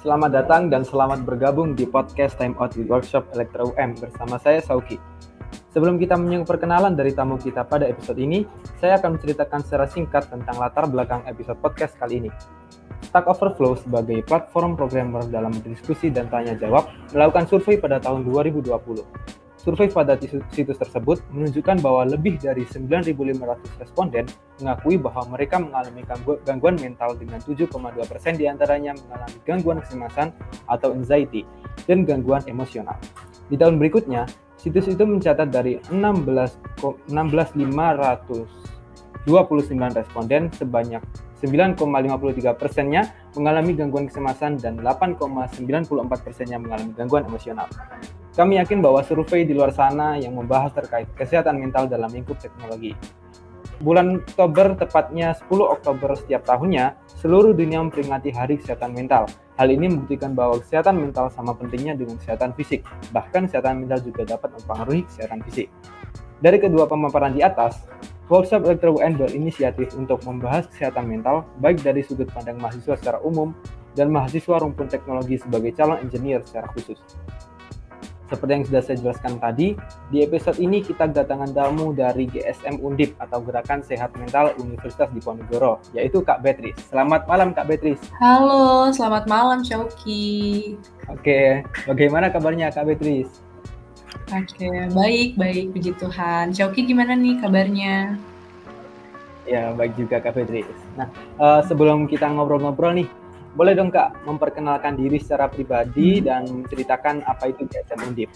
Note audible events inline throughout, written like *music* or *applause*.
Selamat datang dan selamat bergabung di podcast Time Out with Workshop Elektra UM bersama saya Sauki. Sebelum kita menyinggung perkenalan dari tamu kita pada episode ini, saya akan menceritakan secara singkat tentang latar belakang episode podcast kali ini. Stack Overflow sebagai platform programmer dalam diskusi dan tanya jawab melakukan survei pada tahun 2020. Survei pada situs tersebut menunjukkan bahwa lebih dari 9.500 responden mengakui bahwa mereka mengalami gangguan mental dengan 7,2 persen di antaranya mengalami gangguan kecemasan atau anxiety dan gangguan emosional. Di tahun berikutnya, situs itu mencatat dari 16.529 responden sebanyak 9,53 persennya mengalami gangguan kecemasan dan 8,94 persennya mengalami gangguan emosional. Kami yakin bahwa survei di luar sana yang membahas terkait kesehatan mental dalam lingkup teknologi. Bulan Oktober, tepatnya 10 Oktober setiap tahunnya, seluruh dunia memperingati Hari Kesehatan Mental. Hal ini membuktikan bahwa kesehatan mental sama pentingnya dengan kesehatan fisik. Bahkan kesehatan mental juga dapat mempengaruhi kesehatan fisik. Dari kedua pemaparan di atas, Workshop Elektro UN berinisiatif untuk membahas kesehatan mental baik dari sudut pandang mahasiswa secara umum dan mahasiswa rumpun teknologi sebagai calon engineer secara khusus. Seperti yang sudah saya jelaskan tadi, di episode ini kita kedatangan tamu dari GSM Undip atau Gerakan Sehat Mental Universitas Diponegoro, yaitu Kak Beatrice. Selamat malam Kak Beatrice. Halo, selamat malam Shauki. Oke, bagaimana kabarnya Kak Beatrice? Oke, baik, baik, puji Tuhan. Shauki gimana nih kabarnya? Ya, baik juga Kak Beatrice. Nah, uh, sebelum kita ngobrol-ngobrol nih, boleh dong Kak memperkenalkan diri secara pribadi hmm. dan menceritakan apa itu GSM Undip.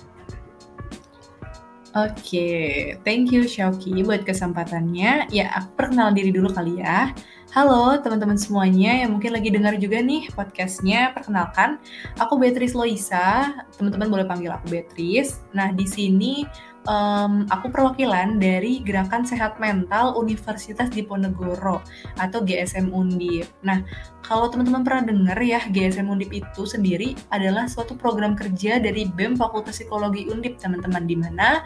Oke, okay. thank you Shauki buat kesempatannya. Ya, aku perkenal diri dulu kali ya. Halo teman-teman semuanya yang mungkin lagi dengar juga nih podcastnya. Perkenalkan, aku Beatrice Loisa. Teman-teman boleh panggil aku Beatrice. Nah, di sini um, aku perwakilan dari Gerakan Sehat Mental Universitas Diponegoro atau GSM Undip. Nah, kalau teman-teman pernah dengar ya, GSM Undip itu sendiri adalah suatu program kerja dari BEM Fakultas Psikologi Undip, teman-teman, di mana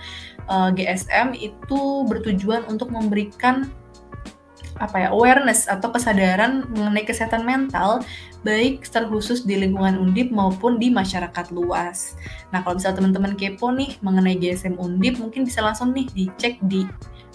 uh, GSM itu bertujuan untuk memberikan apa ya awareness atau kesadaran mengenai kesehatan mental baik terkhusus di lingkungan Undip maupun di masyarakat luas. Nah kalau misalnya teman-teman kepo nih mengenai GSM Undip mungkin bisa langsung nih dicek di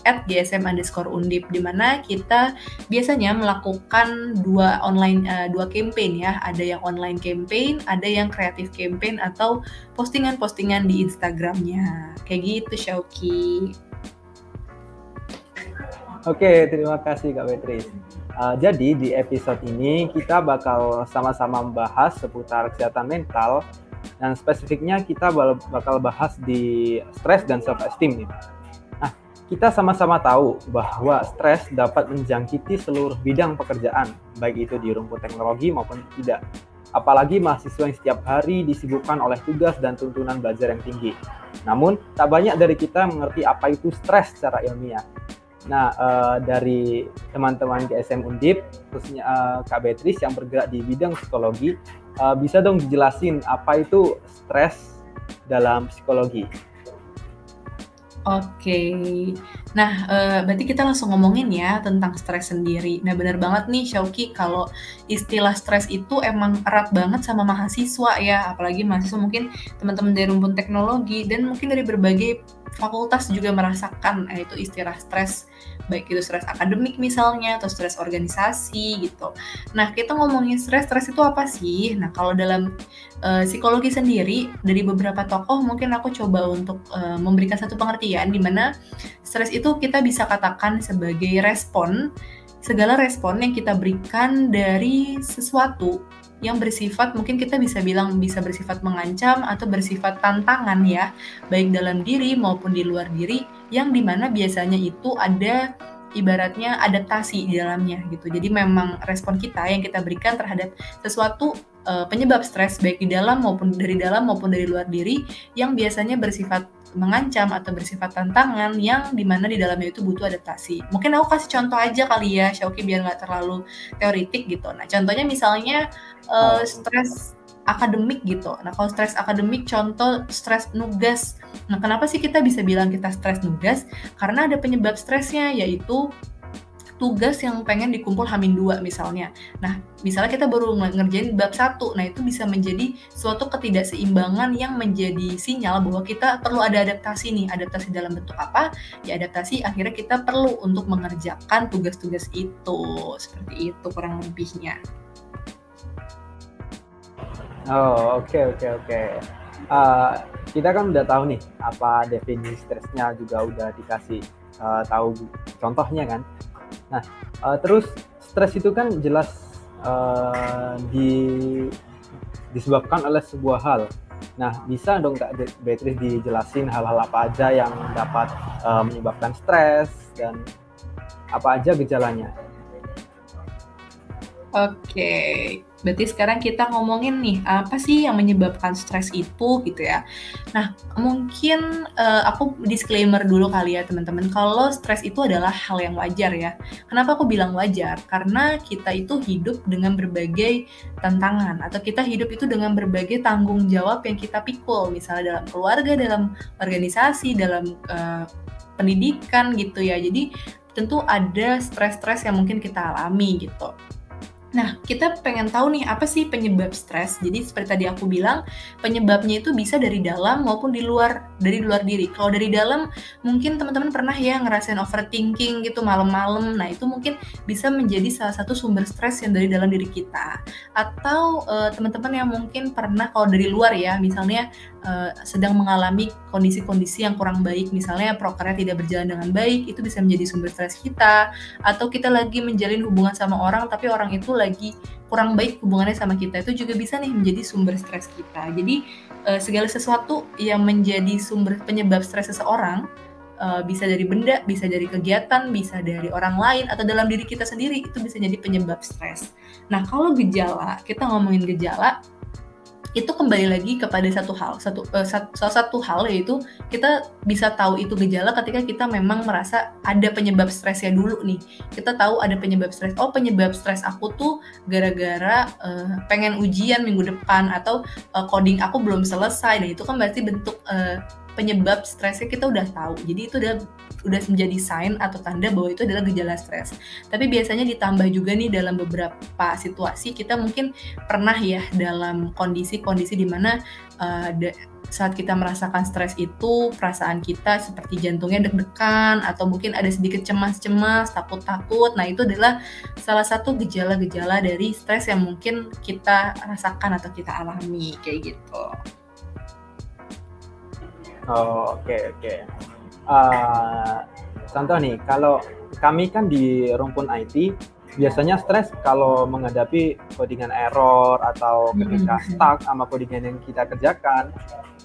at GSM underscore Undip di mana kita biasanya melakukan dua online uh, dua campaign ya ada yang online campaign ada yang kreatif campaign atau postingan-postingan di Instagramnya kayak gitu Shauki. Oke, terima kasih Kak Beatrice. Uh, jadi di episode ini kita bakal sama-sama membahas seputar kesehatan mental dan spesifiknya kita bakal bahas di stres dan self esteem nih. Nah, kita sama-sama tahu bahwa stres dapat menjangkiti seluruh bidang pekerjaan, baik itu di rumput teknologi maupun tidak. Apalagi mahasiswa yang setiap hari disibukkan oleh tugas dan tuntunan belajar yang tinggi. Namun, tak banyak dari kita mengerti apa itu stres secara ilmiah. Nah, uh, dari teman-teman GSM Undip, khususnya uh, Kak Beatrice yang bergerak di bidang psikologi, uh, bisa dong dijelasin apa itu stres dalam psikologi? Oke, nah uh, berarti kita langsung ngomongin ya tentang stres sendiri. Nah benar banget nih Shauki kalau istilah stres itu emang erat banget sama mahasiswa ya, apalagi mahasiswa mungkin teman-teman dari rumpun teknologi dan mungkin dari berbagai fakultas juga merasakan eh, itu istilah stres baik itu stres akademik misalnya atau stres organisasi gitu. Nah kita ngomongin stres, stres itu apa sih? Nah kalau dalam uh, psikologi sendiri dari beberapa tokoh mungkin aku coba untuk uh, memberikan satu pengertian di mana stres itu kita bisa katakan sebagai respon segala respon yang kita berikan dari sesuatu yang bersifat mungkin kita bisa bilang bisa bersifat mengancam atau bersifat tantangan ya baik dalam diri maupun di luar diri yang di mana biasanya itu ada ibaratnya adaptasi di dalamnya gitu. Jadi memang respon kita yang kita berikan terhadap sesuatu uh, penyebab stres baik di dalam maupun dari dalam maupun dari luar diri yang biasanya bersifat mengancam atau bersifat tantangan yang di mana di dalamnya itu butuh adaptasi. Mungkin aku kasih contoh aja kali ya, Shauki biar nggak terlalu teoritik gitu. Nah contohnya misalnya uh, stres akademik gitu. Nah kalau stres akademik contoh stres nugas. Nah kenapa sih kita bisa bilang kita stres nugas? Karena ada penyebab stresnya yaitu tugas yang pengen dikumpul hamin dua misalnya. Nah, misalnya kita baru ngerjain bab satu, nah itu bisa menjadi suatu ketidakseimbangan yang menjadi sinyal bahwa kita perlu ada adaptasi nih. Adaptasi dalam bentuk apa? Ya adaptasi akhirnya kita perlu untuk mengerjakan tugas-tugas itu. Seperti itu kurang lebihnya. Oh, oke okay, oke okay, oke. Okay. Uh, kita kan udah tahu nih apa definisi stresnya juga udah dikasih uh, tahu contohnya kan. Nah, uh, terus stres itu kan jelas uh, di disebabkan oleh sebuah hal. Nah, bisa dong Kak Beatrice dijelasin hal-hal apa aja yang dapat uh, menyebabkan stres dan apa aja gejalanya? Oke, berarti sekarang kita ngomongin nih apa sih yang menyebabkan stres itu gitu ya. Nah, mungkin uh, aku disclaimer dulu kali ya teman-teman. Kalau stres itu adalah hal yang wajar ya. Kenapa aku bilang wajar? Karena kita itu hidup dengan berbagai tantangan atau kita hidup itu dengan berbagai tanggung jawab yang kita pikul, misalnya dalam keluarga, dalam organisasi, dalam uh, pendidikan gitu ya. Jadi tentu ada stres-stres yang mungkin kita alami gitu. Nah, kita pengen tahu nih apa sih penyebab stres. Jadi seperti tadi aku bilang, penyebabnya itu bisa dari dalam maupun di luar dari luar diri. Kalau dari dalam, mungkin teman-teman pernah ya ngerasain overthinking gitu malam-malam. Nah, itu mungkin bisa menjadi salah satu sumber stres yang dari dalam diri kita. Atau uh, teman-teman yang mungkin pernah kalau dari luar ya, misalnya uh, sedang mengalami kondisi-kondisi yang kurang baik, misalnya prokernya tidak berjalan dengan baik, itu bisa menjadi sumber stres kita. Atau kita lagi menjalin hubungan sama orang, tapi orang itu lagi kurang baik hubungannya sama kita itu juga bisa nih menjadi sumber stres kita. Jadi uh, segala sesuatu yang menjadi sumber penyebab stres seseorang uh, bisa dari benda, bisa dari kegiatan, bisa dari orang lain atau dalam diri kita sendiri itu bisa jadi penyebab stres. Nah, kalau gejala, kita ngomongin gejala, itu kembali lagi kepada satu hal satu uh, salah satu hal yaitu kita bisa tahu itu gejala ketika kita memang merasa ada penyebab stresnya dulu nih. Kita tahu ada penyebab stres oh penyebab stres aku tuh gara-gara uh, pengen ujian minggu depan atau uh, coding aku belum selesai dan itu kan berarti bentuk uh, penyebab stresnya kita udah tahu jadi itu udah udah menjadi sign atau tanda bahwa itu adalah gejala stres. Tapi biasanya ditambah juga nih dalam beberapa situasi kita mungkin pernah ya dalam kondisi-kondisi di mana uh, saat kita merasakan stres itu perasaan kita seperti jantungnya deg-degan atau mungkin ada sedikit cemas-cemas, takut-takut. Nah, itu adalah salah satu gejala-gejala dari stres yang mungkin kita rasakan atau kita alami kayak gitu. Oh, oke okay, oke. Okay uh, contoh nih, kalau kami kan di rumpun IT biasanya stres kalau menghadapi codingan error atau ketika stuck sama codingan yang kita kerjakan.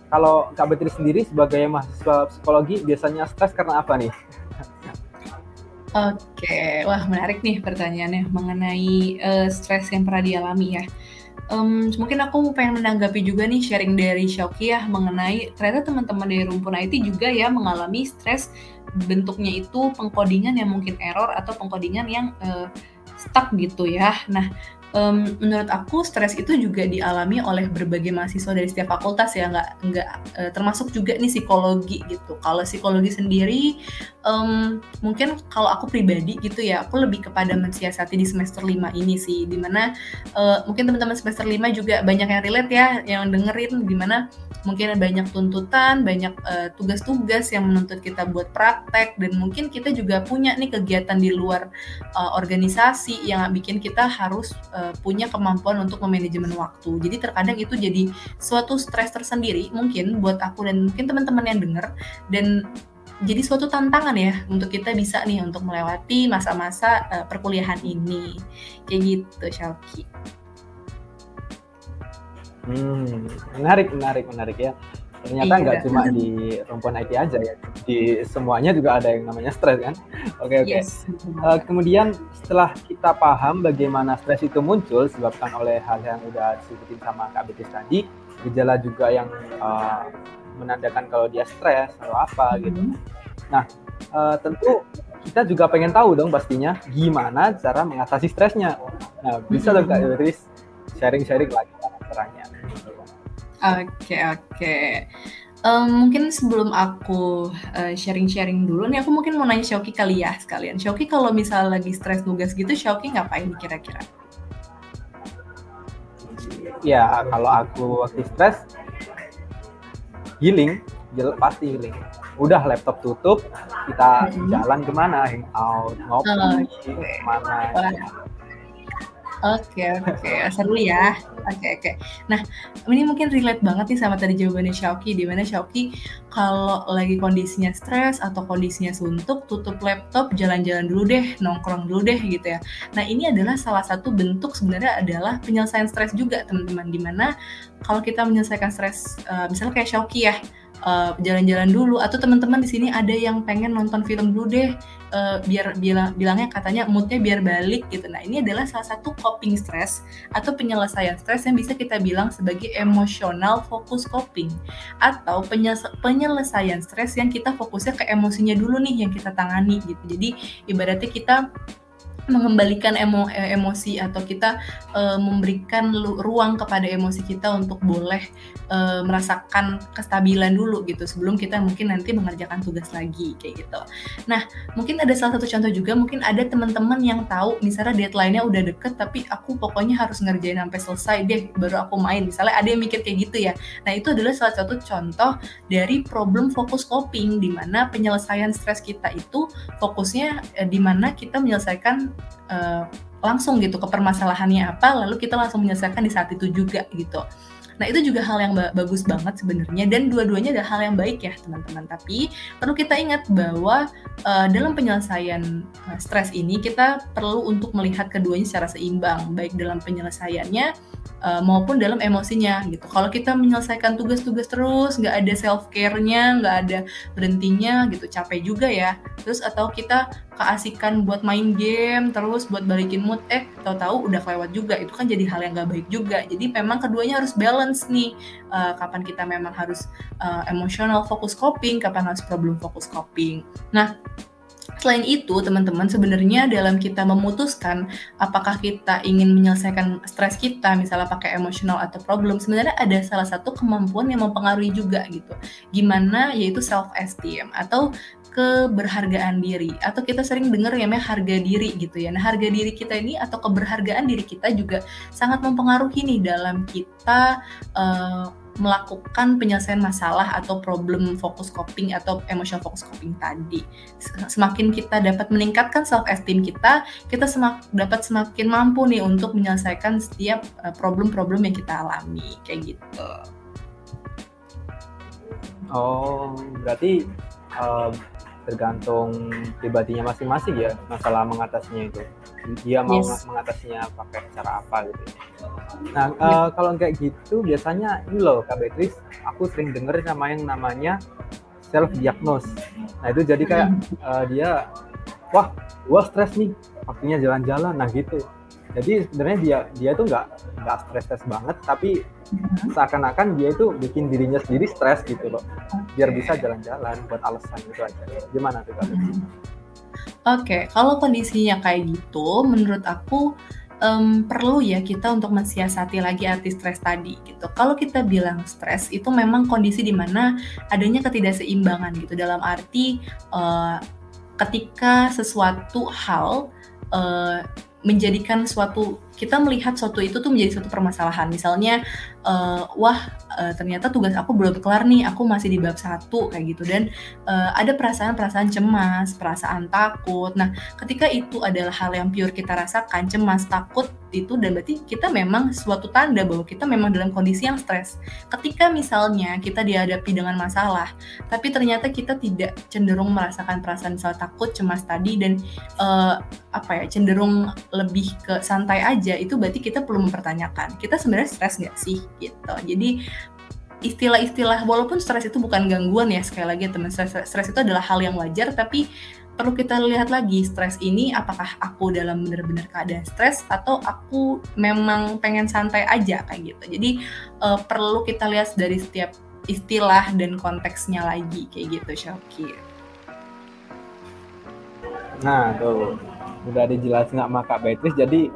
Kalau Kak Betri sendiri sebagai mahasiswa psikologi biasanya stres karena apa nih? Oke, wah menarik nih pertanyaannya mengenai uh, stres yang pernah dialami ya. Um, mungkin aku pengen menanggapi juga nih sharing dari Shoki ya mengenai ternyata teman-teman dari rumpun IT juga ya mengalami stres bentuknya itu pengkodingan yang mungkin error atau pengkodingan yang uh, stuck gitu ya. Nah, um, menurut aku stres itu juga dialami oleh berbagai mahasiswa dari setiap fakultas ya nggak nggak uh, termasuk juga nih psikologi gitu. Kalau psikologi sendiri um, mungkin kalau aku pribadi gitu ya aku lebih kepada mensiasati di semester 5 ini sih. Di mana uh, mungkin teman-teman semester 5 juga banyak yang relate ya yang dengerin di mana mungkin banyak tuntutan banyak uh, tugas-tugas yang menuntut kita buat praktek dan mungkin kita juga punya nih kegiatan di luar uh, organisasi yang bikin kita harus uh, punya kemampuan untuk memanajemen waktu. Jadi terkadang itu jadi suatu stres tersendiri mungkin buat aku dan mungkin teman-teman yang dengar dan jadi suatu tantangan ya untuk kita bisa nih untuk melewati masa-masa uh, perkuliahan ini. Kayak gitu, Shalki. Hmm, menarik, menarik, menarik ya ternyata iya. nggak iya. cuma di rumpun IT aja ya di semuanya juga ada yang namanya stres kan oke oke yes. uh, kemudian setelah kita paham bagaimana stres itu muncul disebabkan oleh hal yang udah disebutin sama Kak Betis tadi gejala juga yang uh, menandakan kalau dia stres atau apa mm-hmm. gitu nah uh, tentu kita juga pengen tahu dong pastinya gimana cara mengatasi stresnya nah bisa mm-hmm. dong Kak Betis sharing-sharing lagi caranya Oke, oke. Um, mungkin sebelum aku uh, sharing-sharing dulu nih, aku mungkin mau nanya Shoki kali ya sekalian. Shoki kalau misalnya lagi stres tugas gitu, Shoki ngapain kira-kira? Ya, kalau aku waktu stres, healing, pasti healing. Udah laptop tutup, kita hmm. jalan ke mana, hangout, ngopi, oh, ke mana. Oke oke, seru ya. Oke oke. Nah, ini mungkin relate banget nih sama tadi jawabannya Shauki, di mana Shauki kalau lagi kondisinya stres atau kondisinya suntuk, tutup laptop, jalan-jalan dulu deh, nongkrong dulu deh gitu ya. Nah, ini adalah salah satu bentuk sebenarnya adalah penyelesaian stres juga, teman-teman. Di mana kalau kita menyelesaikan stres, uh, misalnya kayak Shauki ya, eh, jalan-jalan dulu atau teman-teman di sini ada yang pengen nonton film dulu deh uh, biar bilang bilangnya katanya moodnya biar balik gitu. Nah ini adalah salah satu coping stress atau penyelesaian stres yang bisa kita bilang sebagai emosional fokus coping atau penyelesaian stres yang kita fokusnya ke emosinya dulu nih yang kita tangani gitu. Jadi ibaratnya kita mengembalikan emo, emosi atau kita uh, memberikan ruang kepada emosi kita untuk boleh uh, merasakan kestabilan dulu gitu sebelum kita mungkin nanti mengerjakan tugas lagi kayak gitu. Nah mungkin ada salah satu contoh juga mungkin ada teman-teman yang tahu misalnya deadline-nya udah deket tapi aku pokoknya harus ngerjain sampai selesai deh baru aku main misalnya ada yang mikir kayak gitu ya. Nah itu adalah salah satu contoh dari problem fokus coping di mana penyelesaian stres kita itu fokusnya eh, di mana kita menyelesaikan uh, langsung gitu ke permasalahannya apa lalu kita langsung menyelesaikan di saat itu juga gitu Nah, itu juga hal yang ba bagus banget sebenarnya dan dua-duanya adalah hal yang baik ya, teman-teman. Tapi perlu kita ingat bahwa uh, dalam penyelesaian uh, stres ini kita perlu untuk melihat keduanya secara seimbang, baik dalam penyelesaiannya uh, maupun dalam emosinya gitu. Kalau kita menyelesaikan tugas-tugas terus, nggak ada self care-nya, nggak ada berhentinya gitu, capek juga ya. Terus atau kita keasikan buat main game, terus buat balikin mood, eh tahu-tahu udah kelewat juga. Itu kan jadi hal yang nggak baik juga. Jadi memang keduanya harus balance nih. Uh, kapan kita memang harus uh, emosional fokus coping, kapan harus problem fokus coping. Nah, Selain itu, teman-teman, sebenarnya dalam kita memutuskan apakah kita ingin menyelesaikan stres kita, misalnya pakai emosional atau problem, sebenarnya ada salah satu kemampuan yang mempengaruhi juga gitu. Gimana yaitu self esteem atau keberhargaan diri atau kita sering dengar ya namanya harga diri gitu ya. Nah, harga diri kita ini atau keberhargaan diri kita juga sangat mempengaruhi nih dalam kita uh, melakukan penyelesaian masalah atau problem fokus coping atau emotional fokus coping tadi. Semakin kita dapat meningkatkan self esteem kita, kita semak, dapat semakin mampu nih untuk menyelesaikan setiap eh, problem-problem yang kita alami kayak gitu. Oh, berarti uh, tergantung pribadinya masing-masing ya masalah mengatasinya itu dia mau yes. mengatasinya pakai cara apa gitu nah uh, kalau kayak gitu biasanya ini loh kak Beatrice aku sering denger sama yang namanya self diagnose nah itu jadi kayak uh, dia wah gua stres nih waktunya jalan-jalan nah gitu jadi sebenarnya dia dia tuh nggak nggak stres stres banget tapi mm-hmm. seakan-akan dia itu bikin dirinya sendiri stres gitu loh biar bisa jalan-jalan buat alasan itu aja gimana tuh kak mm-hmm. Oke, kalau kondisinya kayak gitu, menurut aku um, perlu ya kita untuk mensiasati lagi arti stres tadi gitu. Kalau kita bilang stres itu memang kondisi di mana adanya ketidakseimbangan gitu dalam arti uh, ketika sesuatu hal uh, menjadikan suatu kita melihat suatu itu tuh menjadi suatu permasalahan. Misalnya, uh, wah uh, ternyata tugas aku belum kelar nih, aku masih di bab satu kayak gitu dan uh, ada perasaan-perasaan cemas, perasaan takut. Nah, ketika itu adalah hal yang pure kita rasakan, cemas, takut itu dan berarti kita memang suatu tanda bahwa kita memang dalam kondisi yang stres. Ketika misalnya kita dihadapi dengan masalah, tapi ternyata kita tidak cenderung merasakan perasaan misal takut, cemas tadi dan uh, apa ya cenderung lebih ke santai aja aja itu berarti kita perlu mempertanyakan kita sebenarnya stres nggak sih gitu. Jadi istilah-istilah walaupun stres itu bukan gangguan ya sekali lagi teman stres, stres itu adalah hal yang wajar tapi perlu kita lihat lagi stres ini apakah aku dalam benar-benar keadaan stres atau aku memang pengen santai aja kayak gitu. Jadi uh, perlu kita lihat dari setiap istilah dan konteksnya lagi kayak gitu Syauki. Nah tuh. Udah dijelasin sama Kak Beatrice jadi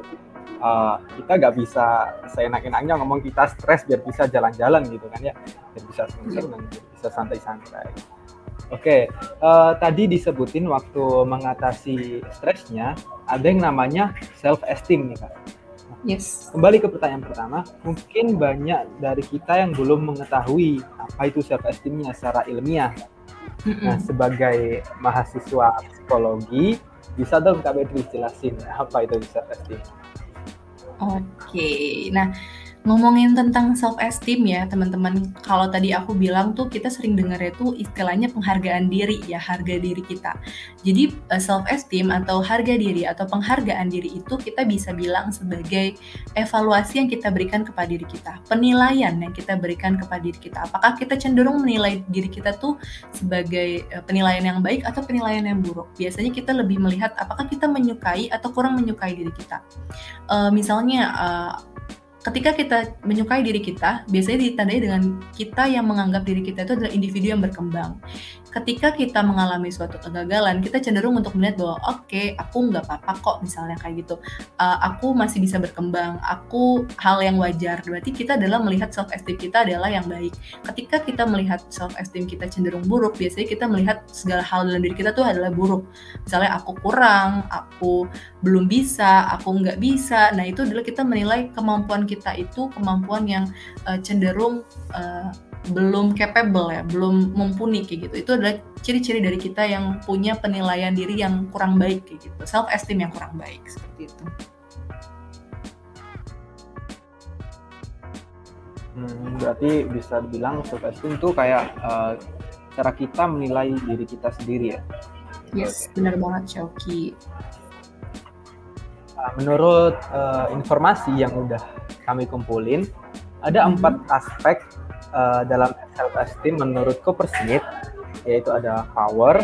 uh, kita nggak bisa seenak-enaknya ngomong kita stres biar bisa jalan-jalan gitu kan ya biar bisa senang biar bisa santai-santai oke okay, uh, tadi disebutin waktu mengatasi stresnya ada yang namanya self esteem nih kak Yes. Kembali ke pertanyaan pertama, mungkin banyak dari kita yang belum mengetahui apa itu self esteemnya secara ilmiah. Nah, sebagai mahasiswa psikologi, bisa dong Kak Betri jelasin apa itu self esteem? Oke, nah Ngomongin tentang self esteem ya, teman-teman. Kalau tadi aku bilang tuh kita sering dengar itu istilahnya penghargaan diri ya, harga diri kita. Jadi eh, self esteem atau harga diri atau penghargaan diri itu kita bisa bilang sebagai evaluasi yang kita berikan kepada diri kita, penilaian yang kita berikan kepada diri kita. Apakah kita cenderung menilai diri kita tuh sebagai eh, penilaian yang baik atau penilaian yang buruk? Biasanya kita lebih melihat apakah kita menyukai atau kurang menyukai diri kita. Uh, misalnya uh, ketika kita menyukai diri kita, biasanya ditandai dengan kita yang menganggap diri kita itu adalah individu yang berkembang ketika kita mengalami suatu kegagalan, kita cenderung untuk melihat bahwa oke, okay, aku nggak apa-apa kok misalnya kayak gitu. Uh, aku masih bisa berkembang, aku hal yang wajar. Berarti kita adalah melihat self esteem kita adalah yang baik. Ketika kita melihat self esteem kita cenderung buruk, biasanya kita melihat segala hal dalam diri kita tuh adalah buruk. Misalnya aku kurang, aku belum bisa, aku nggak bisa. Nah itu adalah kita menilai kemampuan kita itu kemampuan yang uh, cenderung uh, belum capable ya, belum mumpuni kayak gitu. Itu adalah ciri-ciri dari kita yang punya penilaian diri yang kurang baik kayak gitu. Self esteem yang kurang baik seperti itu. Hmm, berarti bisa dibilang self esteem itu kayak uh, cara kita menilai diri kita sendiri ya. Yes, okay. benar banget Shoki. Uh, menurut uh, informasi yang udah kami kumpulin, ada hmm. empat aspek uh, dalam self esteem menurut Coppersmith yaitu ada power,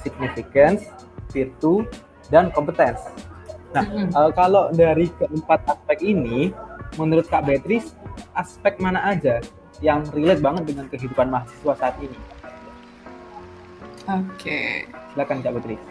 significance, virtue, dan competence. Nah, uh, kalau dari keempat aspek ini, menurut Kak Beatrice, aspek mana aja yang relate banget dengan kehidupan mahasiswa saat ini? Oke. Okay. Silakan Kak Beatrice.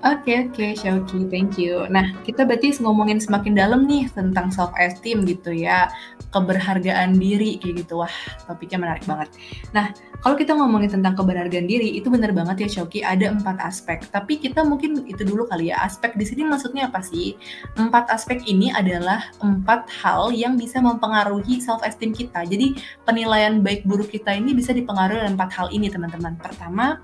Oke oke, Shauki, thank you. Nah, kita berarti ngomongin semakin dalam nih tentang self esteem gitu ya, keberhargaan diri kayak gitu. Wah, topiknya menarik banget. Nah, kalau kita ngomongin tentang keberhargaan diri, itu benar banget ya Shauki, ada empat aspek. Tapi kita mungkin itu dulu kali ya, aspek di sini maksudnya apa sih? Empat aspek ini adalah empat hal yang bisa mempengaruhi self esteem kita. Jadi, penilaian baik buruk kita ini bisa dipengaruhi oleh empat hal ini, teman-teman. Pertama,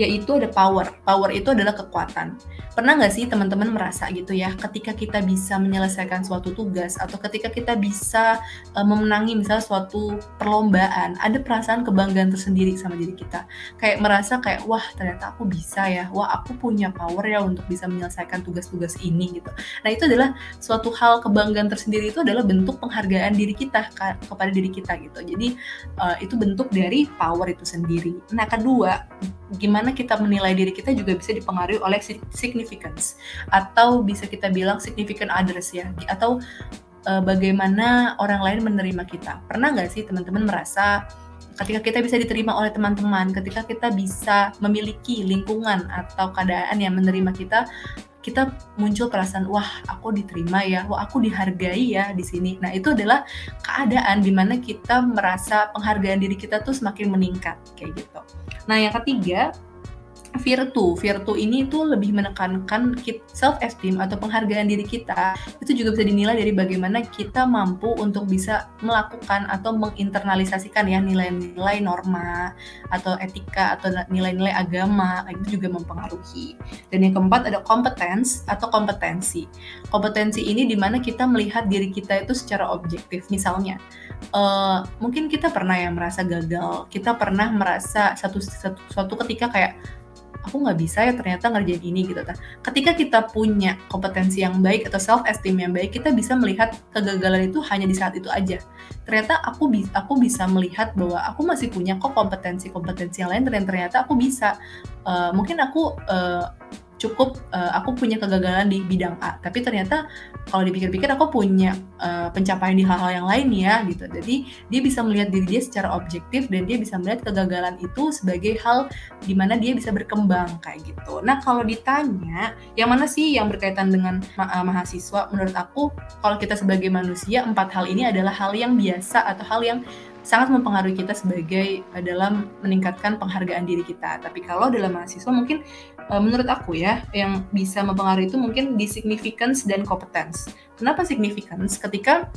yaitu ada power. Power itu adalah kekuatan. Pernah nggak sih teman-teman merasa gitu ya, ketika kita bisa menyelesaikan suatu tugas atau ketika kita bisa uh, memenangi misalnya suatu perlombaan, ada perasaan kebanggaan tersendiri sama diri kita. Kayak merasa kayak wah ternyata aku bisa ya, wah aku punya power ya untuk bisa menyelesaikan tugas-tugas ini gitu. Nah itu adalah suatu hal kebanggaan tersendiri itu adalah bentuk penghargaan diri kita kepada diri kita gitu. Jadi uh, itu bentuk dari power itu sendiri. Nah kedua, gimana kita menilai diri kita juga bisa dipengaruhi oleh significance atau bisa kita bilang significant others ya atau uh, bagaimana orang lain menerima kita. Pernah nggak sih teman-teman merasa ketika kita bisa diterima oleh teman-teman, ketika kita bisa memiliki lingkungan atau keadaan yang menerima kita, kita muncul perasaan wah aku diterima ya, wah aku dihargai ya di sini. Nah itu adalah keadaan di mana kita merasa penghargaan diri kita tuh semakin meningkat kayak gitu. Nah yang ketiga virtu. Virtu ini itu lebih menekankan self esteem atau penghargaan diri kita. Itu juga bisa dinilai dari bagaimana kita mampu untuk bisa melakukan atau menginternalisasikan ya nilai-nilai norma atau etika atau nilai-nilai agama itu juga mempengaruhi. Dan yang keempat ada competence atau kompetensi. Kompetensi ini di mana kita melihat diri kita itu secara objektif. Misalnya, uh, mungkin kita pernah ya merasa gagal, kita pernah merasa satu, satu suatu ketika kayak aku nggak bisa ya ternyata ngerjain ini gitu kan. Ketika kita punya kompetensi yang baik atau self esteem yang baik, kita bisa melihat kegagalan itu hanya di saat itu aja. Ternyata aku bisa aku bisa melihat bahwa aku masih punya kok kompetensi-kompetensi yang lain dan ternyata aku bisa. Uh, mungkin aku uh, cukup uh, aku punya kegagalan di bidang A. Tapi ternyata kalau dipikir-pikir aku punya uh, pencapaian di hal-hal yang lain ya gitu. Jadi dia bisa melihat diri dia secara objektif dan dia bisa melihat kegagalan itu sebagai hal di mana dia bisa berkembang kayak gitu. Nah kalau ditanya yang mana sih yang berkaitan dengan ma uh, mahasiswa? Menurut aku kalau kita sebagai manusia empat hal ini adalah hal yang biasa atau hal yang sangat mempengaruhi kita sebagai uh, dalam meningkatkan penghargaan diri kita. Tapi kalau dalam mahasiswa mungkin uh, menurut aku ya yang bisa mempengaruhi itu mungkin di significance dan competence. Kenapa significance? Ketika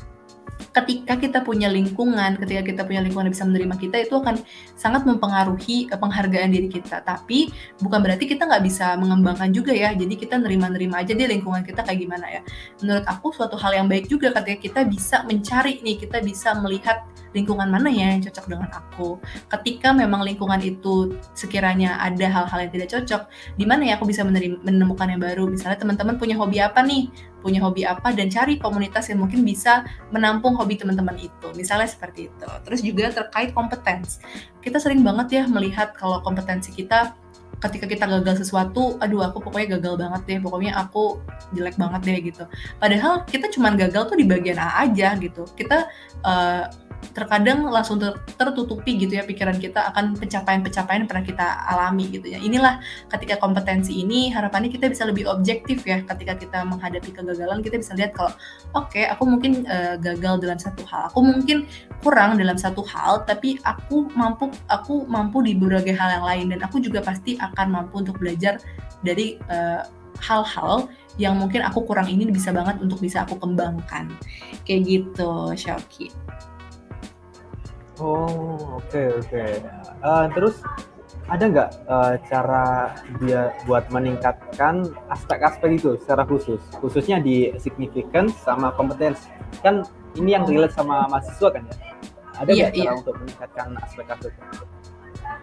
ketika kita punya lingkungan, ketika kita punya lingkungan yang bisa menerima kita, itu akan sangat mempengaruhi uh, penghargaan diri kita. Tapi bukan berarti kita nggak bisa mengembangkan juga ya. Jadi kita nerima-nerima aja deh lingkungan kita kayak gimana ya. Menurut aku suatu hal yang baik juga ketika kita bisa mencari nih, kita bisa melihat lingkungan mana ya yang cocok dengan aku. Ketika memang lingkungan itu sekiranya ada hal-hal yang tidak cocok, di mana ya aku bisa menemukan yang baru. Misalnya teman-teman punya hobi apa nih? Punya hobi apa dan cari komunitas yang mungkin bisa menampung hobi teman-teman itu. Misalnya seperti itu. Terus juga terkait kompetens. Kita sering banget ya melihat kalau kompetensi kita ketika kita gagal sesuatu, aduh aku pokoknya gagal banget deh, pokoknya aku jelek banget deh gitu. Padahal kita cuma gagal tuh di bagian A aja gitu. Kita uh, terkadang langsung ter tertutupi gitu ya pikiran kita akan pencapaian-pencapaian pernah kita alami gitu ya. Inilah ketika kompetensi ini harapannya kita bisa lebih objektif ya ketika kita menghadapi kegagalan kita bisa lihat kalau oke okay, aku mungkin uh, gagal dalam satu hal, aku mungkin kurang dalam satu hal tapi aku mampu aku mampu di berbagai hal yang lain dan aku juga pasti akan mampu untuk belajar dari uh, hal-hal yang mungkin aku kurang ini bisa banget untuk bisa aku kembangkan kayak gitu Shoki. Oh, oke okay, oke. Okay. Uh, eh, terus ada nggak uh, cara dia buat meningkatkan aspek-aspek itu secara khusus, khususnya di significance sama kompetensi? Kan ini yang relate sama mahasiswa kan ya? Ada nggak iya, cara iya. untuk meningkatkan aspek-aspek?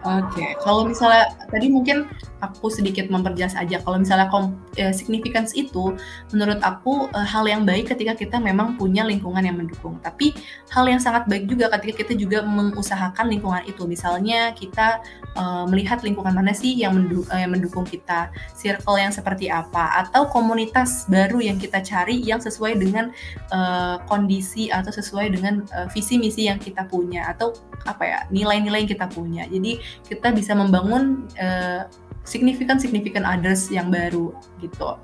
Oke, okay. kalau misalnya tadi mungkin aku sedikit memperjelas aja. Kalau misalnya kom, eh, significance itu, menurut aku eh, hal yang baik ketika kita memang punya lingkungan yang mendukung. Tapi hal yang sangat baik juga ketika kita juga mengusahakan lingkungan itu. Misalnya kita eh, melihat lingkungan mana sih yang, mendu eh, yang mendukung kita, circle yang seperti apa, atau komunitas baru yang kita cari yang sesuai dengan eh, kondisi atau sesuai dengan eh, visi misi yang kita punya atau apa ya nilai-nilai yang kita punya. Jadi kita bisa membangun uh, signifikan signifikan others yang baru gitu.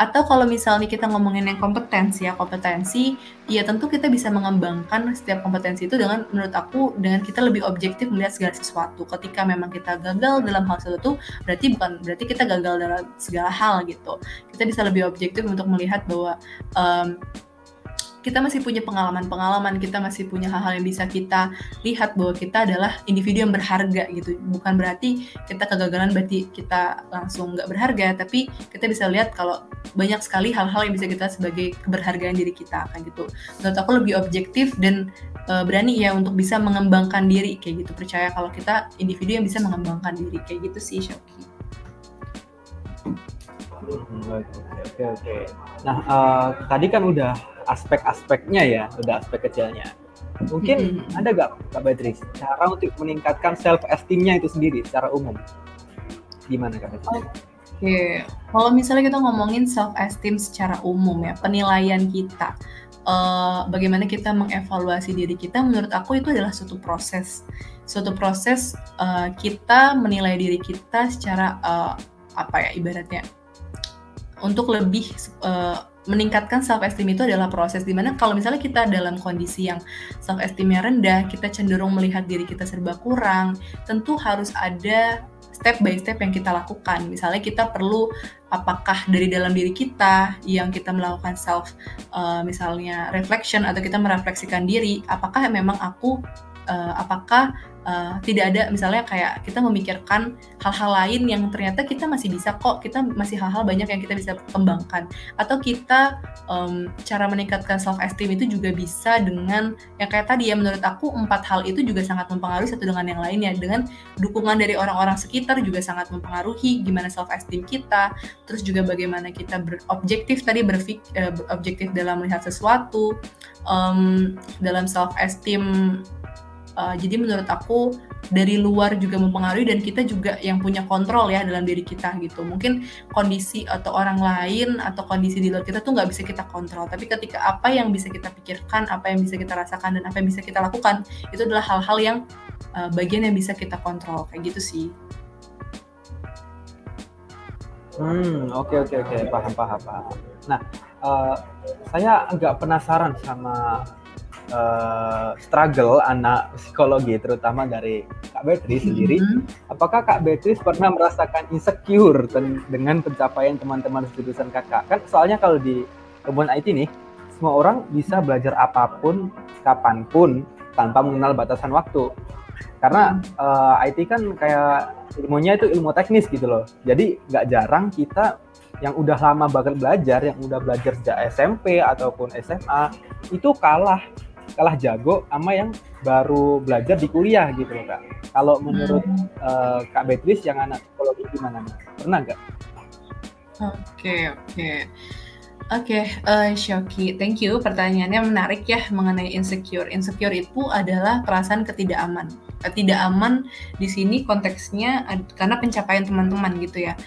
Atau kalau misalnya kita ngomongin yang kompetensi ya kompetensi, ya tentu kita bisa mengembangkan setiap kompetensi itu dengan menurut aku dengan kita lebih objektif melihat segala sesuatu. Ketika memang kita gagal dalam hal sesuatu, berarti bukan berarti kita gagal dalam segala hal gitu. Kita bisa lebih objektif untuk melihat bahwa um, kita masih punya pengalaman-pengalaman, kita masih punya hal-hal yang bisa kita lihat bahwa kita adalah individu yang berharga gitu. Bukan berarti kita kegagalan berarti kita langsung nggak berharga, tapi kita bisa lihat kalau banyak sekali hal-hal yang bisa kita sebagai keberhargaan diri kita kan gitu. Menurut aku lebih objektif dan uh, berani ya untuk bisa mengembangkan diri kayak gitu. Percaya kalau kita individu yang bisa mengembangkan diri kayak gitu sih Shoki. Oke oke. Nah uh, tadi kan udah aspek-aspeknya ya, udah aspek kecilnya. Mungkin hmm. ada gak Kak Beatrice cara untuk meningkatkan self esteemnya itu sendiri secara umum? Gimana Kak Beatrice? Oke, okay. kalau misalnya kita ngomongin self esteem secara umum ya, penilaian kita, uh, bagaimana kita mengevaluasi diri kita, menurut aku itu adalah suatu proses, suatu proses uh, kita menilai diri kita secara uh, apa ya ibaratnya untuk lebih uh, meningkatkan self esteem itu adalah proses di mana kalau misalnya kita dalam kondisi yang self esteemnya rendah, kita cenderung melihat diri kita serba kurang, tentu harus ada step by step yang kita lakukan. Misalnya kita perlu apakah dari dalam diri kita yang kita melakukan self uh, misalnya reflection atau kita merefleksikan diri, apakah memang aku uh, apakah uh, tidak ada misalnya kayak kita memikirkan hal-hal lain yang ternyata kita masih bisa kok kita masih hal-hal banyak yang kita bisa kembangkan. Atau kita um, cara meningkatkan self esteem itu juga bisa dengan yang kayak tadi ya menurut aku empat hal itu juga sangat mempengaruhi satu dengan yang lainnya. Dengan dukungan dari orang-orang sekitar juga sangat mempengaruhi gimana self esteem kita. Terus juga bagaimana kita berobjektif tadi berfik uh, objektif dalam melihat sesuatu. Um, dalam self esteem Uh, jadi menurut aku dari luar juga mempengaruhi dan kita juga yang punya kontrol ya dalam diri kita gitu. Mungkin kondisi atau orang lain atau kondisi di luar kita tuh nggak bisa kita kontrol. Tapi ketika apa yang bisa kita pikirkan apa yang bisa kita rasakan dan apa yang bisa kita lakukan itu adalah hal-hal yang uh, bagian yang bisa kita kontrol. Kayak gitu sih. Hmm, oke oke oke, paham paham paham. Nah, uh, saya agak penasaran sama uh, struggle anak psikologi, terutama dari Kak Beatrice sendiri. Mm -hmm. Apakah Kak Beatrice pernah merasakan insecure dengan pencapaian teman-teman jurusan kakak? Kan soalnya kalau di kebun IT nih, semua orang bisa belajar apa pun, kapan pun, tanpa mengenal batasan waktu. Karena uh, eh, IT kan kayak ilmunya itu ilmu teknis gitu loh. Jadi nggak jarang kita yang udah lama banget belajar, yang udah belajar sejak SMP ataupun SMA itu kalah kalah jago sama yang baru belajar di kuliah gitu loh kak. Kalau menurut hmm. uh, kak Beatrice yang anak psikologi gimana nih? Pernah nggak? Oke okay, oke. Okay. Oke, okay, uh, eh, Shoki, thank you. Pertanyaannya menarik ya mengenai insecure. Insecure itu adalah perasaan ketidakaman. Ketidakaman di sini konteksnya karena pencapaian teman-teman gitu ya.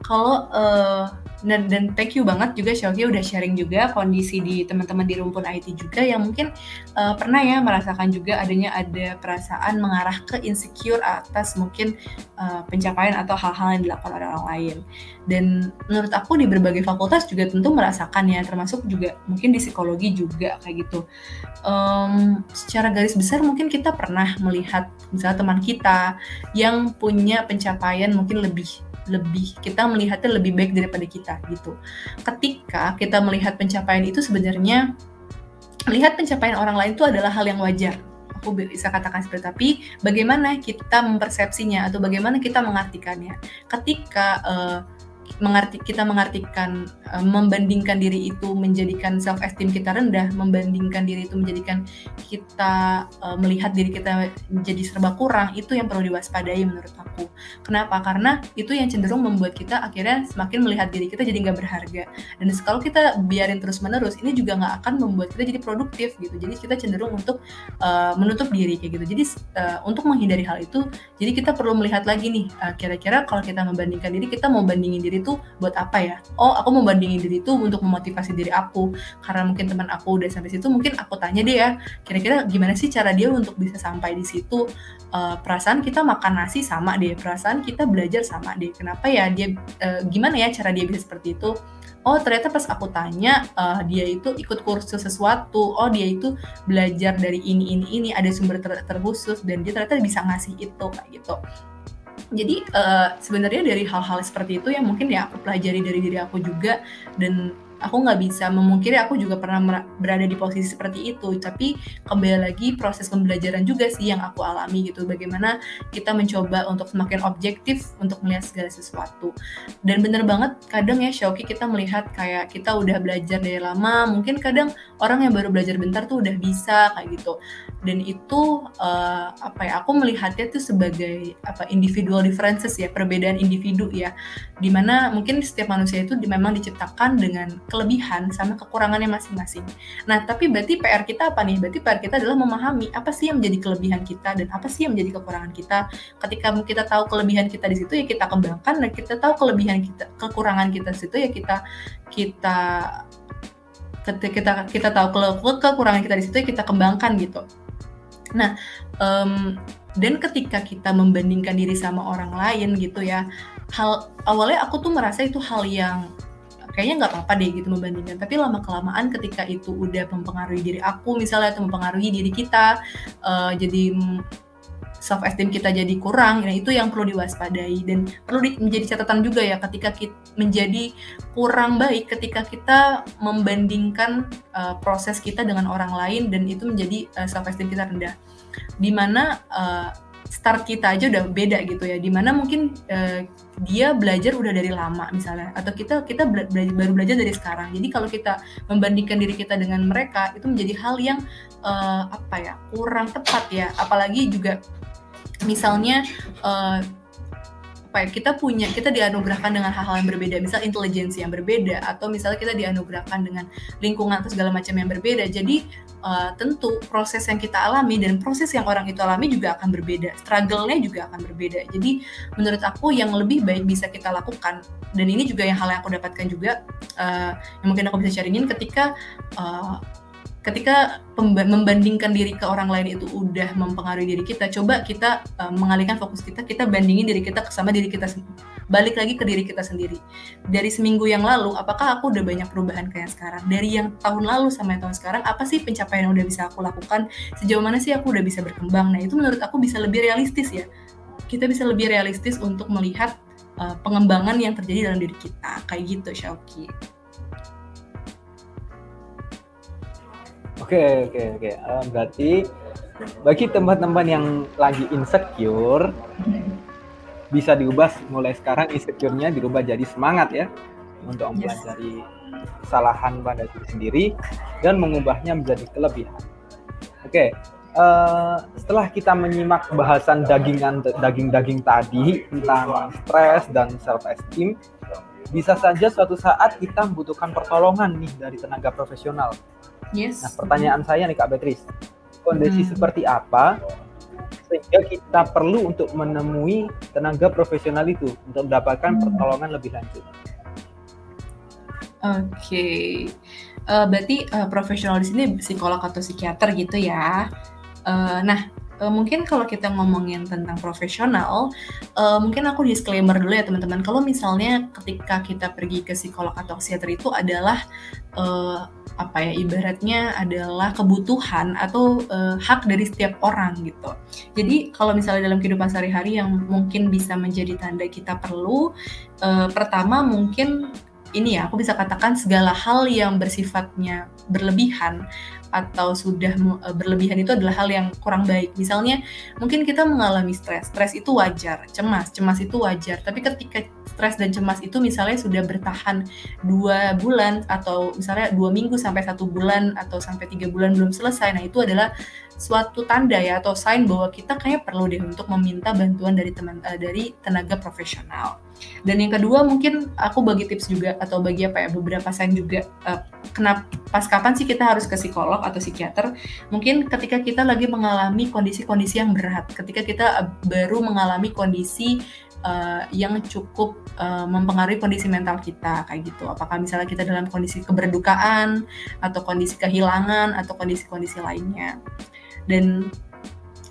Kalau uh, dan dan thank you banget juga Shoki udah sharing juga kondisi di teman-teman di rumpun IT juga yang mungkin uh, pernah ya merasakan juga adanya ada perasaan mengarah ke insecure atas mungkin uh, pencapaian atau hal-hal yang dilakukan oleh orang lain. Dan menurut aku di berbagai fakultas juga tentu merasakan ya termasuk juga mungkin di psikologi juga kayak gitu. Um, secara garis besar mungkin kita pernah melihat misalnya teman kita yang punya pencapaian mungkin lebih lebih kita melihatnya lebih baik daripada kita gitu. Ketika kita melihat pencapaian itu sebenarnya melihat pencapaian orang lain itu adalah hal yang wajar. Aku bisa katakan seperti tapi bagaimana kita mempersepsinya atau bagaimana kita mengartikannya. Ketika uh, mengerti kita mengartikan uh, membandingkan diri itu menjadikan self esteem kita rendah, membandingkan diri itu menjadikan kita uh, melihat diri kita menjadi serba kurang, itu yang perlu diwaspadai menurut aku. Kenapa? Karena itu yang cenderung membuat kita akhirnya semakin melihat diri kita jadi nggak berharga. Dan kalau kita biarin terus menerus, ini juga nggak akan membuat kita jadi produktif gitu. Jadi kita cenderung untuk uh, menutup diri kayak gitu. Jadi uh, untuk menghindari hal itu, jadi kita perlu melihat lagi nih, kira-kira uh, kalau kita membandingkan diri, kita mau bandingin diri diri itu buat apa ya? Oh aku mau bandingin diri itu untuk memotivasi diri aku. Karena mungkin teman aku udah sampai situ mungkin aku tanya deh ya kira-kira gimana sih cara dia untuk bisa sampai di situ? Uh, perasaan kita makan nasi sama deh perasaan kita belajar sama deh. Kenapa ya dia uh, gimana ya cara dia bisa seperti itu? Oh ternyata pas aku tanya uh, dia itu ikut kursus sesuatu. Oh dia itu belajar dari ini ini ini ada sumber ter terkhusus dan dia ternyata bisa ngasih itu kayak gitu jadi uh, sebenarnya dari hal-hal seperti itu yang mungkin ya aku pelajari dari diri aku juga dan aku nggak bisa memungkiri aku juga pernah berada di posisi seperti itu. Tapi kembali lagi proses pembelajaran juga sih yang aku alami gitu bagaimana kita mencoba untuk semakin objektif untuk melihat segala sesuatu. Dan bener banget kadang ya Shoki kita melihat kayak kita udah belajar dari lama mungkin kadang orang yang baru belajar bentar tuh udah bisa kayak gitu dan itu uh, apa ya aku melihatnya tuh sebagai apa individual differences ya perbedaan individu ya di mana mungkin setiap manusia itu memang diciptakan dengan kelebihan sama kekurangannya masing-masing. Nah, tapi berarti PR kita apa nih? Berarti PR kita adalah memahami apa sih yang menjadi kelebihan kita dan apa sih yang menjadi kekurangan kita. Ketika kita tahu kelebihan kita di situ ya kita kembangkan dan kita tahu kelebihan kita, kekurangan kita di situ ya kita kita ketika kita kita tahu ke, kekurangan kita di situ ya kita kembangkan gitu. Nah, um, dan ketika kita membandingkan diri sama orang lain gitu ya, hal awalnya aku tuh merasa itu hal yang kayaknya nggak apa-apa deh gitu membandingkan. Tapi lama kelamaan ketika itu udah mempengaruhi diri aku misalnya atau mempengaruhi diri kita uh, jadi self esteem kita jadi kurang, nah itu yang perlu diwaspadai. Dan perlu di, menjadi catatan juga ya ketika kita menjadi kurang baik ketika kita membandingkan uh, proses kita dengan orang lain dan itu menjadi uh, self esteem kita rendah. Di mana uh, start kita aja udah beda gitu ya. Di mana mungkin uh, dia belajar udah dari lama misalnya atau kita kita bela baru belajar dari sekarang. Jadi kalau kita membandingkan diri kita dengan mereka itu menjadi hal yang uh, apa ya kurang tepat ya. Apalagi juga misalnya uh, apa ya kita punya kita dianugerahkan dengan hal-hal yang berbeda. Misal intelijensi yang berbeda atau misalnya kita dianugerahkan dengan lingkungan atau segala macam yang berbeda. Jadi uh, tentu proses yang kita alami dan proses yang orang itu alami juga akan berbeda. Struggle-nya juga akan berbeda. Jadi menurut aku yang lebih baik bisa kita lakukan dan ini juga yang hal yang aku dapatkan juga uh, yang mungkin aku bisa sharingin ketika uh, ketika membandingkan diri ke orang lain itu udah mempengaruhi diri kita, coba kita uh, mengalihkan fokus kita, kita bandingin diri kita sama diri kita balik lagi ke diri kita sendiri. Dari seminggu yang lalu, apakah aku udah banyak perubahan kayak sekarang? Dari yang tahun lalu sama tahun sekarang, apa sih pencapaian yang udah bisa aku lakukan? Sejauh mana sih aku udah bisa berkembang? Nah, itu menurut aku bisa lebih realistis ya. Kita bisa lebih realistis untuk melihat uh, pengembangan yang terjadi dalam diri kita. Kayak gitu, Shauki. Oke oke oke. Berarti bagi teman-teman yang lagi insecure bisa diubah mulai sekarang insecure-nya dirubah jadi semangat ya untuk mempelajari kesalahan pada diri sendiri dan mengubahnya menjadi kelebihan. Oke, uh, setelah kita menyimak bahasan dagingan daging-daging tadi tentang stres dan self esteem, bisa saja suatu saat kita membutuhkan pertolongan nih dari tenaga profesional Yes. Nah, pertanyaan saya nih Kak Beatrice, kondisi hmm. seperti apa sehingga kita perlu untuk menemui tenaga profesional itu untuk mendapatkan hmm. pertolongan lebih lanjut? Oke, okay. uh, berarti uh, profesional di sini psikolog atau psikiater gitu ya. Uh, nah, uh, mungkin kalau kita ngomongin tentang profesional, uh, mungkin aku disclaimer dulu ya teman-teman. Kalau misalnya ketika kita pergi ke psikolog atau psikiater itu adalah uh, apa ya ibaratnya adalah kebutuhan atau uh, hak dari setiap orang gitu. Jadi kalau misalnya dalam kehidupan sehari-hari yang mungkin bisa menjadi tanda kita perlu, uh, pertama mungkin ini ya aku bisa katakan segala hal yang bersifatnya berlebihan atau sudah e, berlebihan itu adalah hal yang kurang baik. Misalnya mungkin kita mengalami stres, stres itu wajar, cemas, cemas itu wajar. Tapi ketika stres dan cemas itu misalnya sudah bertahan dua bulan atau misalnya dua minggu sampai satu bulan atau sampai tiga bulan belum selesai, nah itu adalah suatu tanda ya atau sign bahwa kita kayak perlu deh untuk meminta bantuan dari teman uh, dari tenaga profesional. Dan yang kedua mungkin aku bagi tips juga atau bagi apa ya beberapa sign juga uh, kenapa pas kapan sih kita harus ke psikolog atau psikiater? Mungkin ketika kita lagi mengalami kondisi-kondisi yang berat, ketika kita uh, baru mengalami kondisi uh, yang cukup uh, mempengaruhi kondisi mental kita kayak gitu. Apakah misalnya kita dalam kondisi keberdukaan atau kondisi kehilangan atau kondisi-kondisi lainnya dan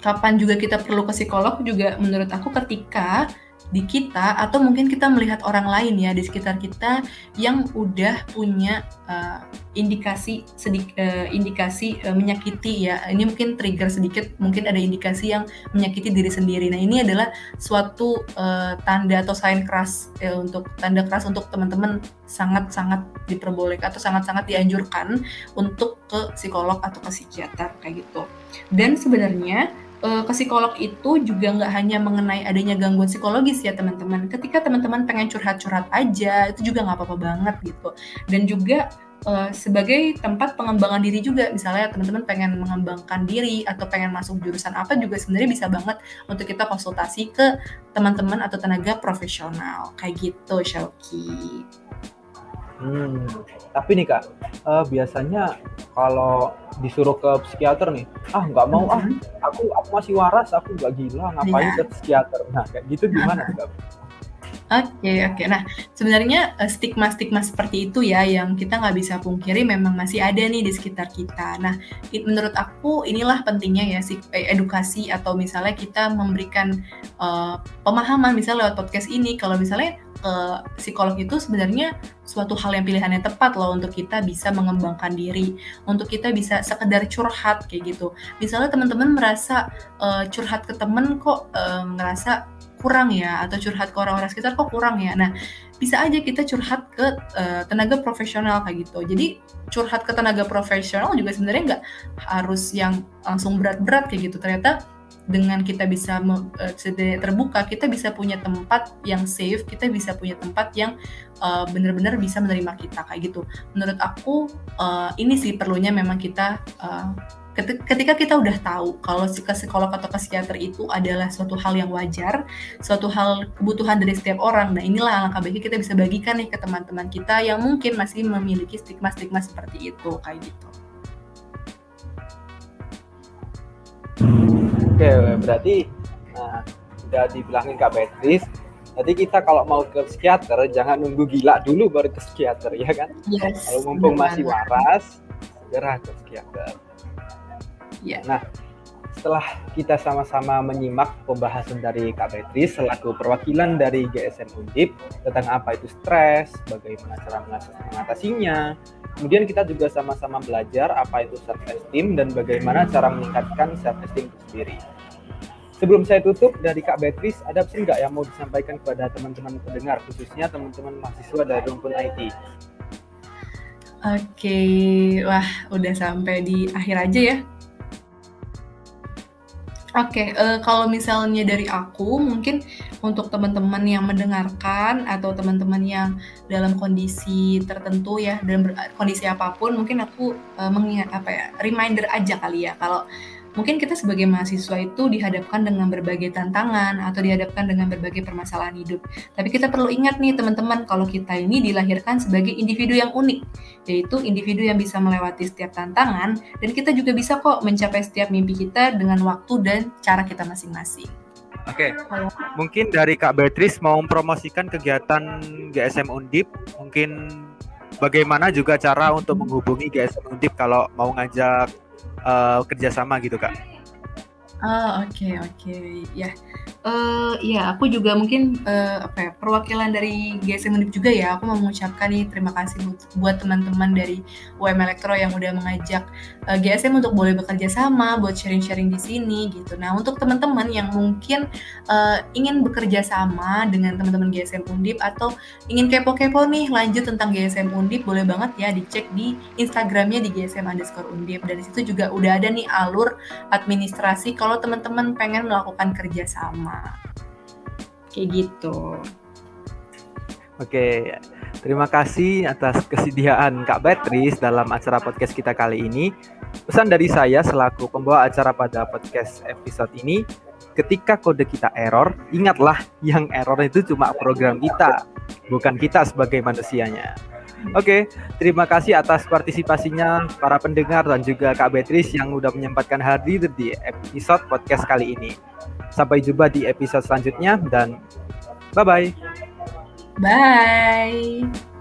kapan juga kita perlu ke psikolog juga menurut aku ketika di kita atau mungkin kita melihat orang lain ya di sekitar kita yang udah punya uh, indikasi sedik, uh, indikasi uh, menyakiti ya. Ini mungkin trigger sedikit mungkin ada indikasi yang menyakiti diri sendiri. Nah ini adalah suatu uh, tanda atau sign keras uh, untuk tanda keras untuk teman-teman sangat-sangat diperbolehkan atau sangat-sangat dianjurkan untuk ke psikolog atau ke psikiater kayak gitu. Dan sebenarnya ke psikolog itu juga nggak hanya mengenai adanya gangguan psikologis ya teman-teman. Ketika teman-teman pengen curhat-curhat aja, itu juga nggak apa-apa banget gitu. Dan juga uh, sebagai tempat pengembangan diri juga, misalnya teman-teman pengen mengembangkan diri atau pengen masuk jurusan apa juga sebenarnya bisa banget untuk kita konsultasi ke teman-teman atau tenaga profesional kayak gitu, Shauki. Hmm, tapi nih kak, uh, biasanya kalau disuruh ke psikiater nih, ah nggak mau ah, mm-hmm. aku aku masih waras, aku nggak gila, ngapain yeah. ke psikiater? Nah kayak gitu gimana *laughs* kak? Oke okay, oke. Okay. Nah sebenarnya eh, stigma-stigma seperti itu ya yang kita nggak bisa pungkiri memang masih ada nih di sekitar kita. Nah menurut aku inilah pentingnya ya eh, edukasi atau misalnya kita memberikan uh, pemahaman misalnya lewat podcast ini kalau misalnya ke psikolog itu sebenarnya suatu hal yang pilihannya tepat loh untuk kita bisa mengembangkan diri, untuk kita bisa sekedar curhat kayak gitu. Misalnya teman-teman merasa uh, curhat ke temen kok uh, ngerasa kurang ya atau curhat ke orang-orang sekitar kok kurang ya. Nah, bisa aja kita curhat ke uh, tenaga profesional kayak gitu. Jadi curhat ke tenaga profesional juga sebenarnya nggak harus yang langsung berat-berat kayak gitu. Ternyata dengan kita bisa uh, terbuka, kita bisa punya tempat yang safe, kita bisa punya tempat yang uh, benar-benar bisa menerima kita kayak gitu. Menurut aku uh, ini sih perlunya memang kita uh, ketika kita udah tahu kalau si psikolog atau psikiater itu adalah suatu hal yang wajar, suatu hal kebutuhan dari setiap orang. Nah inilah langkah baiknya kita bisa bagikan nih ke teman-teman kita yang mungkin masih memiliki stigma-stigma seperti itu kayak gitu. Oke, berarti nah, udah dibilangin Kak Beatrice, Jadi kita kalau mau ke psikiater jangan nunggu gila dulu baru ke psikiater ya kan? Yes, kalau mumpung masih waras segera ke psikiater. Yeah. Nah, setelah kita sama-sama menyimak pembahasan dari Kak Beatrice selaku perwakilan dari GSM Undip tentang apa itu stres, bagaimana cara mengatasinya, kemudian kita juga sama-sama belajar apa itu self esteem dan bagaimana cara meningkatkan self esteem itu sendiri. Sebelum saya tutup dari Kak Beatrice, ada pesan nggak yang mau disampaikan kepada teman-teman pendengar, khususnya teman-teman mahasiswa dari rumpun IT? Oke, wah udah sampai di akhir aja ya Oke, uh, kalau misalnya dari aku, mungkin untuk teman-teman yang mendengarkan atau teman-teman yang dalam kondisi tertentu ya, dalam kondisi apa pun, mungkin aku uh, mengingat apa ya, reminder aja kali ya, kalau mungkin kita sebagai mahasiswa itu dihadapkan dengan berbagai tantangan atau dihadapkan dengan berbagai permasalahan hidup. Tapi kita perlu ingat nih teman-teman kalau kita ini dilahirkan sebagai individu yang unik, yaitu individu yang bisa melewati setiap tantangan dan kita juga bisa kok mencapai setiap mimpi kita dengan waktu dan cara kita masing-masing. Oke, okay. mungkin dari Kak Beatrice mau mempromosikan kegiatan GSM Undip, mungkin bagaimana juga cara untuk menghubungi GSM Undip kalau mau ngajak uh, kerjasama gitu kak. Oh oke okay, oke okay. ya uh, ya aku juga mungkin uh, apa ya perwakilan dari GSM Undip juga ya aku mau mengucapkan nih terima kasih buat teman-teman dari UM Elektro yang udah mengajak uh, GSM untuk boleh bekerja sama buat sharing-sharing di sini gitu. Nah untuk teman-teman yang mungkin uh, ingin bekerja sama dengan teman-teman GSM Undip atau ingin kepo-kepo nih lanjut tentang GSM Undip boleh banget ya dicek di Instagramnya di GSM underscore Undip. Dari situ juga udah ada nih alur administrasi kalau teman-teman pengen melakukan kerjasama kayak gitu. Oke, terima kasih atas kesediaan Kak Beatrice dalam acara podcast kita kali ini. Pesan dari saya selaku pembawa acara pada podcast episode ini, ketika kode kita error, ingatlah yang error itu cuma program kita, bukan kita sebagai manusianya. Oke, terima kasih atas partisipasinya para pendengar dan juga Kak Beatrice yang udah menyempatkan hadir di episode podcast kali ini. Sampai jumpa di episode selanjutnya dan bye-bye. Bye.